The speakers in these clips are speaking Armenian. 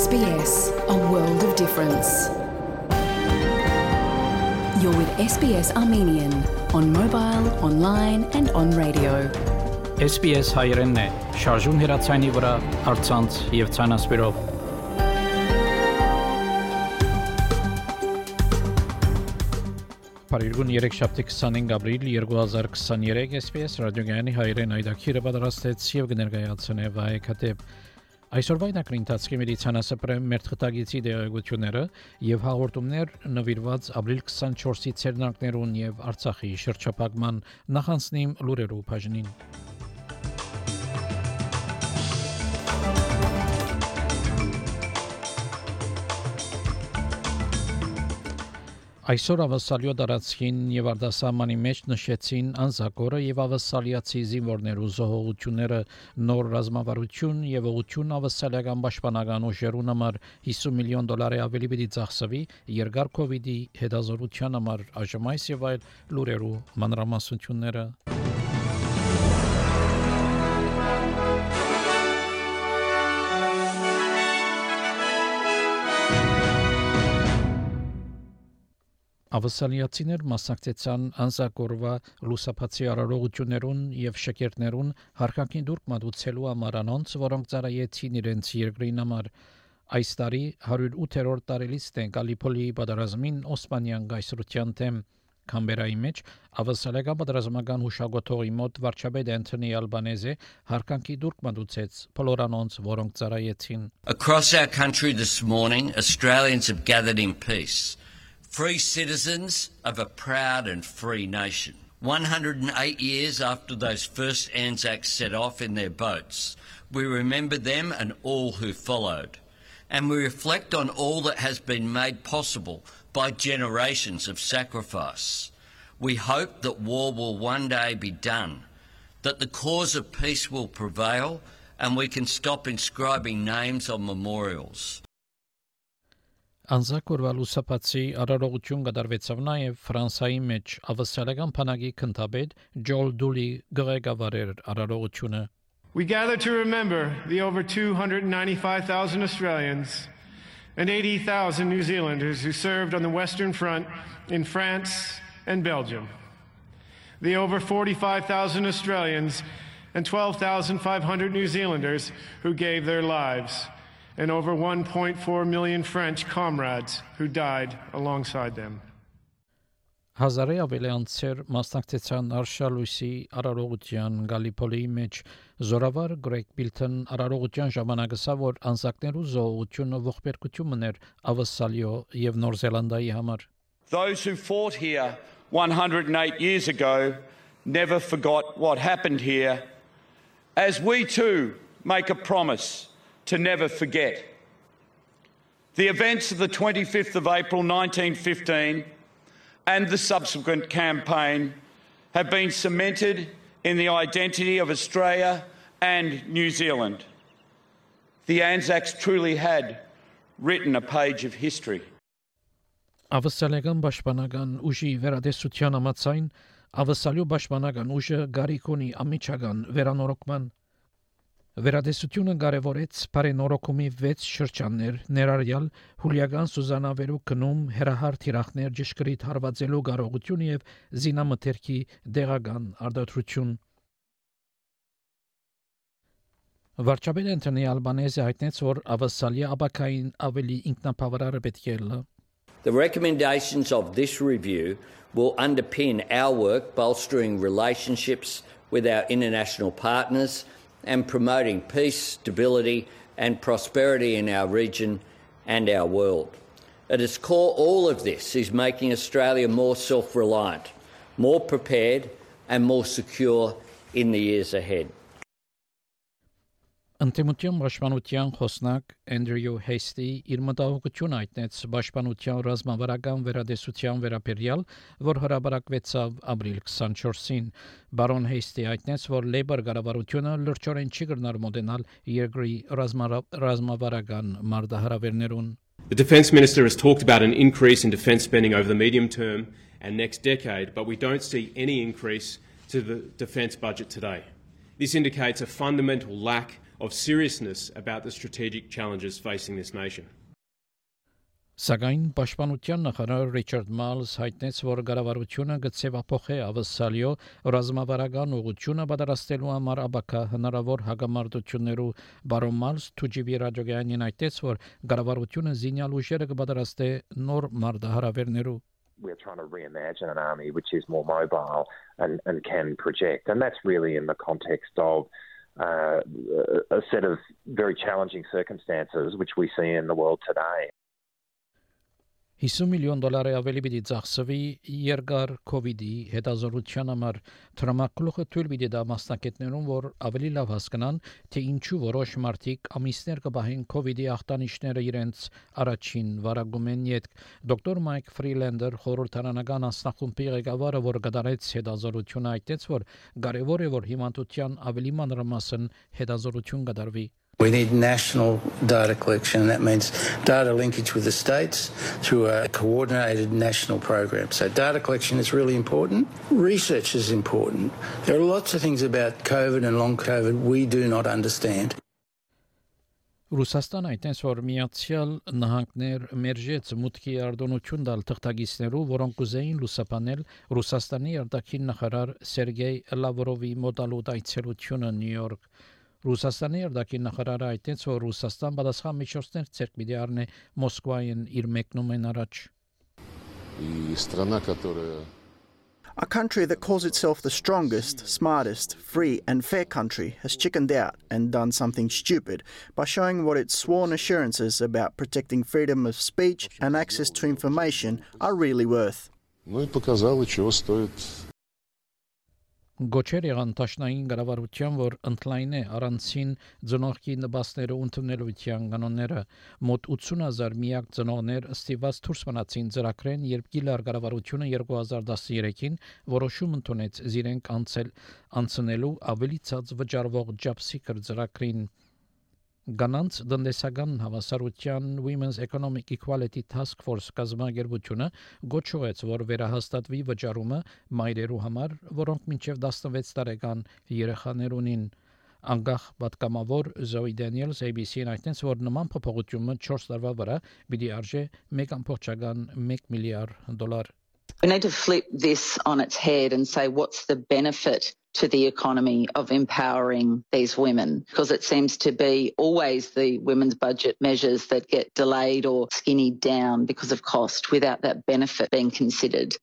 SBS, a world of difference. You're with SBS Armenian on mobile, online and on radio. SBS հայերենն է, շարժուն հեռացանի վրա, արցանց եւ ցանասպիրով։ Փարիգուն 3 շաբթի 25 ապրիլ 2023 SPS ռադիոգյանի հայերեն այդակիրը պատրաստեց եւ կներկայացնե վայեկատեպ Այսօրվա ընկրին տածքի մեդիցինասապրեմ մեր թղթագիտի դերակցությունները եւ հաղորդումներ նվիրված ապրիլ 24-ի ցերնակներուն եւ Արցախի շրջափակման նախանցնիմ լուրերով բաժնին Այսօր ավասալյո դարածքին եւ արդասամանի մեջ նշեցին անզակորը եւ ավասալիացի զինվորներու զոհողությունները նոր ռազմավարություն եւ ուղություն ավասալական պաշտպանական ուժերուն համար 50 միլիոն դոլարի ավելի պիտի ծախսվի երկար կ ូវ իդի հետազորության համար այժմ այս եւ այլ լուրերու մանրամասնությունները Ավասալիացիներ մասնակցեցան անզակորվա լուսապացի արարողություններուն եւ շքերտներուն հարկակին դուրք մատուցելու համար անոնց, որոնք ծառայեցին իրենց երկրին համար։ Այս տարի 108-րդ տարելիցն է Գալիպոլի պատերազմին Օսմանյան գայսրության թեմ Կամբերայի մեջ ավասալական պատերազմական հուշագոթողի մոտ վարչապետ Անթոնի Ալբանեզը հարկանքի դուրք մատուցեց բոլորանոնց, որոնք ծառայեցին։ Across our country this morning, Australians have gathered in peace. Free citizens of a proud and free nation. 108 years after those first Anzacs set off in their boats, we remember them and all who followed. And we reflect on all that has been made possible by generations of sacrifice. We hope that war will one day be done, that the cause of peace will prevail, and we can stop inscribing names on memorials. Անզակորվա լուսապացի արարողություն կդարվեցավ նաև Ֆրանսայի մեջ ավասալական փանագի քնթաբեդ Ջոլ Դուլի գղեկավարեր արարողությունը We gather to remember the over 295,000 Australians and 80,000 New Zealanders who served on the Western Front in France and Belgium. The over 45,000 Australians and 12,500 New Zealanders who gave their lives and over 1.4 million French comrades who died alongside them. Հազարի ավելի անցեր մասնակցեցան Արշալույսի արարողության Գալիպոլի մեջ Զորավար Գրեգ Բիլթոն արարողության ժամանակ ասա որ անսակներու զոհությունը ողբերգություն մներ ավասալիո եւ Նոր Զելանդիայի համար Those who fought here 108 years ago never forgot what happened here as we too make a promise to never forget. The events of the 25th of April 1915 and the subsequent campaign have been cemented in the identity of Australia and New Zealand. The Anzacs truly had written a page of history. Ավսալական պաշտպանական ուժի վերադեսության համաձայն ավսալյո պաշտպանական ուժը գարիկոնի ամիջական վերանորոգման Վերադեսությունը կարևորեց բարենորոգումի 6 շրջաններ, ներառյալ հուլիական Սուզանավերու կնում հերահար թիրախներ ճշգրիտ հարվածելու կարողություն եւ զինամթերքի դեղական արտադրություն։ Վարչապետ Անտոնի Ալբանեզը հայտնեց, որ ավասալիա աբակային ավելի ինքնապավարար պետք է լա։ The recommendations of this review will underpin our work bolstering relationships with our international partners and promoting peace, stability, and prosperity in our region and our world. At its core, all of this is making Australia more self reliant, more prepared, and more secure in the years ahead. Անտեմության պաշտպանության խոսնակ Անդրյու Հեյստի իր մտահոգությունը հայտնեց պաշտպանության ռազմավարական վերադեսության վերաբերյալ, որ հրաբարակվեցավ ապրիլ 24-ին։ Բարոն Հեյստի հայտնեց, որ Labour կառավարությունը լրջորեն չի կրնար մոդենալ երկրի ռազմավարական մարտահրավերներուն։ The Defence Minister has talked about an increase in defence spending over the medium term and next decade, but we don't see any increase to the defence budget today. This indicates a fundamental lack of seriousness about the strategic challenges facing this nation. Սակայն պաշտպանության նախարար Ռիչարդ Մալս հայտնեց, որ կառավարությունը գծեվափոխե ավսալյո ռազմավարական ուղղությունը պատրաստելու համար աբակա հնարավոր հագամարտություններու բարոն Մալս թուջիվի ռադիոգայանին այդտես, որ կառավարությունը զինյալ ուժերը կպատրաստե նոր մարտահրավերներու we're trying to reimagine an army which is more mobile and, and can project. And that's really in the context of uh, a set of very challenging circumstances which we see in the world today. 50 միլիոն դոլարի ավելի պիտի ծախսվի երկար COVID-ի հետազոտության համար թրամակլուխը թույլ պիտի դա մասնակիցներուն, որ ավելի լավ հասկանան, թե ինչու որոշ մարդիկ ամիսներ կբահեն COVID-ի ախտանիշները իրենց առաջին վարագում են իդ դոկտոր Մայք Ֆրիլենդեր խորհրդարանական անսնախումբի ղեկավարը, որը գտարեց հետազոտությունը, այդտեղ որ կարևոր է որ հիմնադրության ավելի մանրամասն հետազոտություն կատարվի We need national data collection, and that means data linkage with the states through a coordinated national program. So, data collection is really important. Research is important. There are lots of things about COVID and long COVID we do not understand. Ռուսաստանը այդտենց որ միացյալ նահանգներ մերժեց մուտքի արտոնություն դալ թղթագիսներու, որոնք կուզեին լուսաբանել Ռուսաստանի արտաքին նախարար Սերգեյ Լավրովի մոդալուտ այցելությունը Նյու Յորք Ռուսաստանի արտաքին նախարարը այդտենց որ Ռուսաստան պատասխան միջոցներ ցերկ պիտի առնե Մոսկվային իր մեկնումեն առաջ։ И страна, которая A country that calls itself the strongest, smartest, free, and fair country has chickened out and done something stupid by showing what its sworn assurances about protecting freedom of speech and access to information are really worth. ну и показала, чего стоит Գոչեր եղան տաշնային գարավարության, որ ընդլայնե առանցին ծնողքի նպաստները ընդունելության կանոնները մոտ 80000 միակ ծնողներ ստիված դուրս մնացին ծրագրեն, երբ գիլար գարավարությունը 2013-ին որոշում ընդունեց իրենք անցել անցնելու ավելի ցած վճարվող ջապսի կրծրակրին Գանանց դնդեսական հավասարության Women's Economic Equality Task Force կազմակերպությունը գոչուեց, որ վերահաստատվի վճարումը մայրերու համար, որոնք մինչև 16 տարեկան երեխաներ ունին։ Անգախ պատկամավոր Zoe Daniels ABC-ին այդտենց որ նման փոփոխությունը 4 տարվա վրա պիտի արժե 1.1 միլիարդ դոլար We need to flip this on its head and say, what's the benefit to the economy of empowering these women? Because it seems to be always the women's budget measures that get delayed or skinnied down because of cost without that benefit being considered.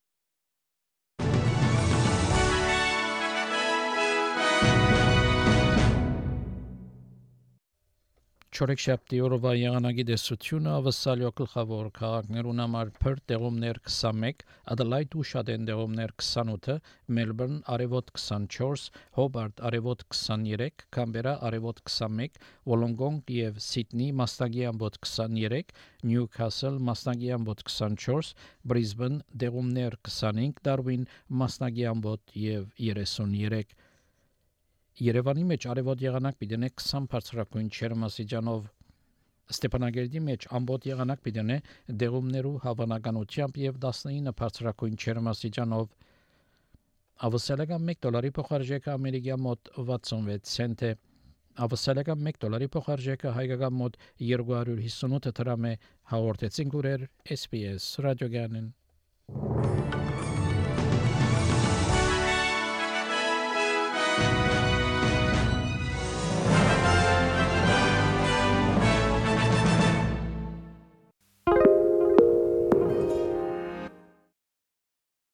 Չորեքշաբթի օրվա եղանակի դեսությունը ավսալյո գլխավոր քաղաքներուն համար Perth տեղումներ 21, Adelaide ու Շադեն տեղումներ 28, Melbourne արևոտ 24, Hobart արևոտ 23, Canberra արևոտ 21, Wollongong եւ Sydney մասնագի ամբոտ 23, Newcastle մասնագի ամբոտ 24, Brisbane տեղումներ 25, Darwin մասնագի ամբոտ եւ 33 Երևանի մեջ արևոտ եղանակ պիտենե 20 բարձրակույն չերմասիջանով Ստեփանագերդի մեջ ամբողջ եղանակ պիտենե դեղումներու հավանականությամբ եւ 19 բարձրակույն չերմասիջանով Ավսալական 1 դոլարի փոխարժեքը ամերիկյան մոտ 66 سنت է Ավսալական 1 դոլարի փոխարժեքը հայկական մոտ 258 դրամ է հաղորդեցին գուրեր SPS ռադիոգանեն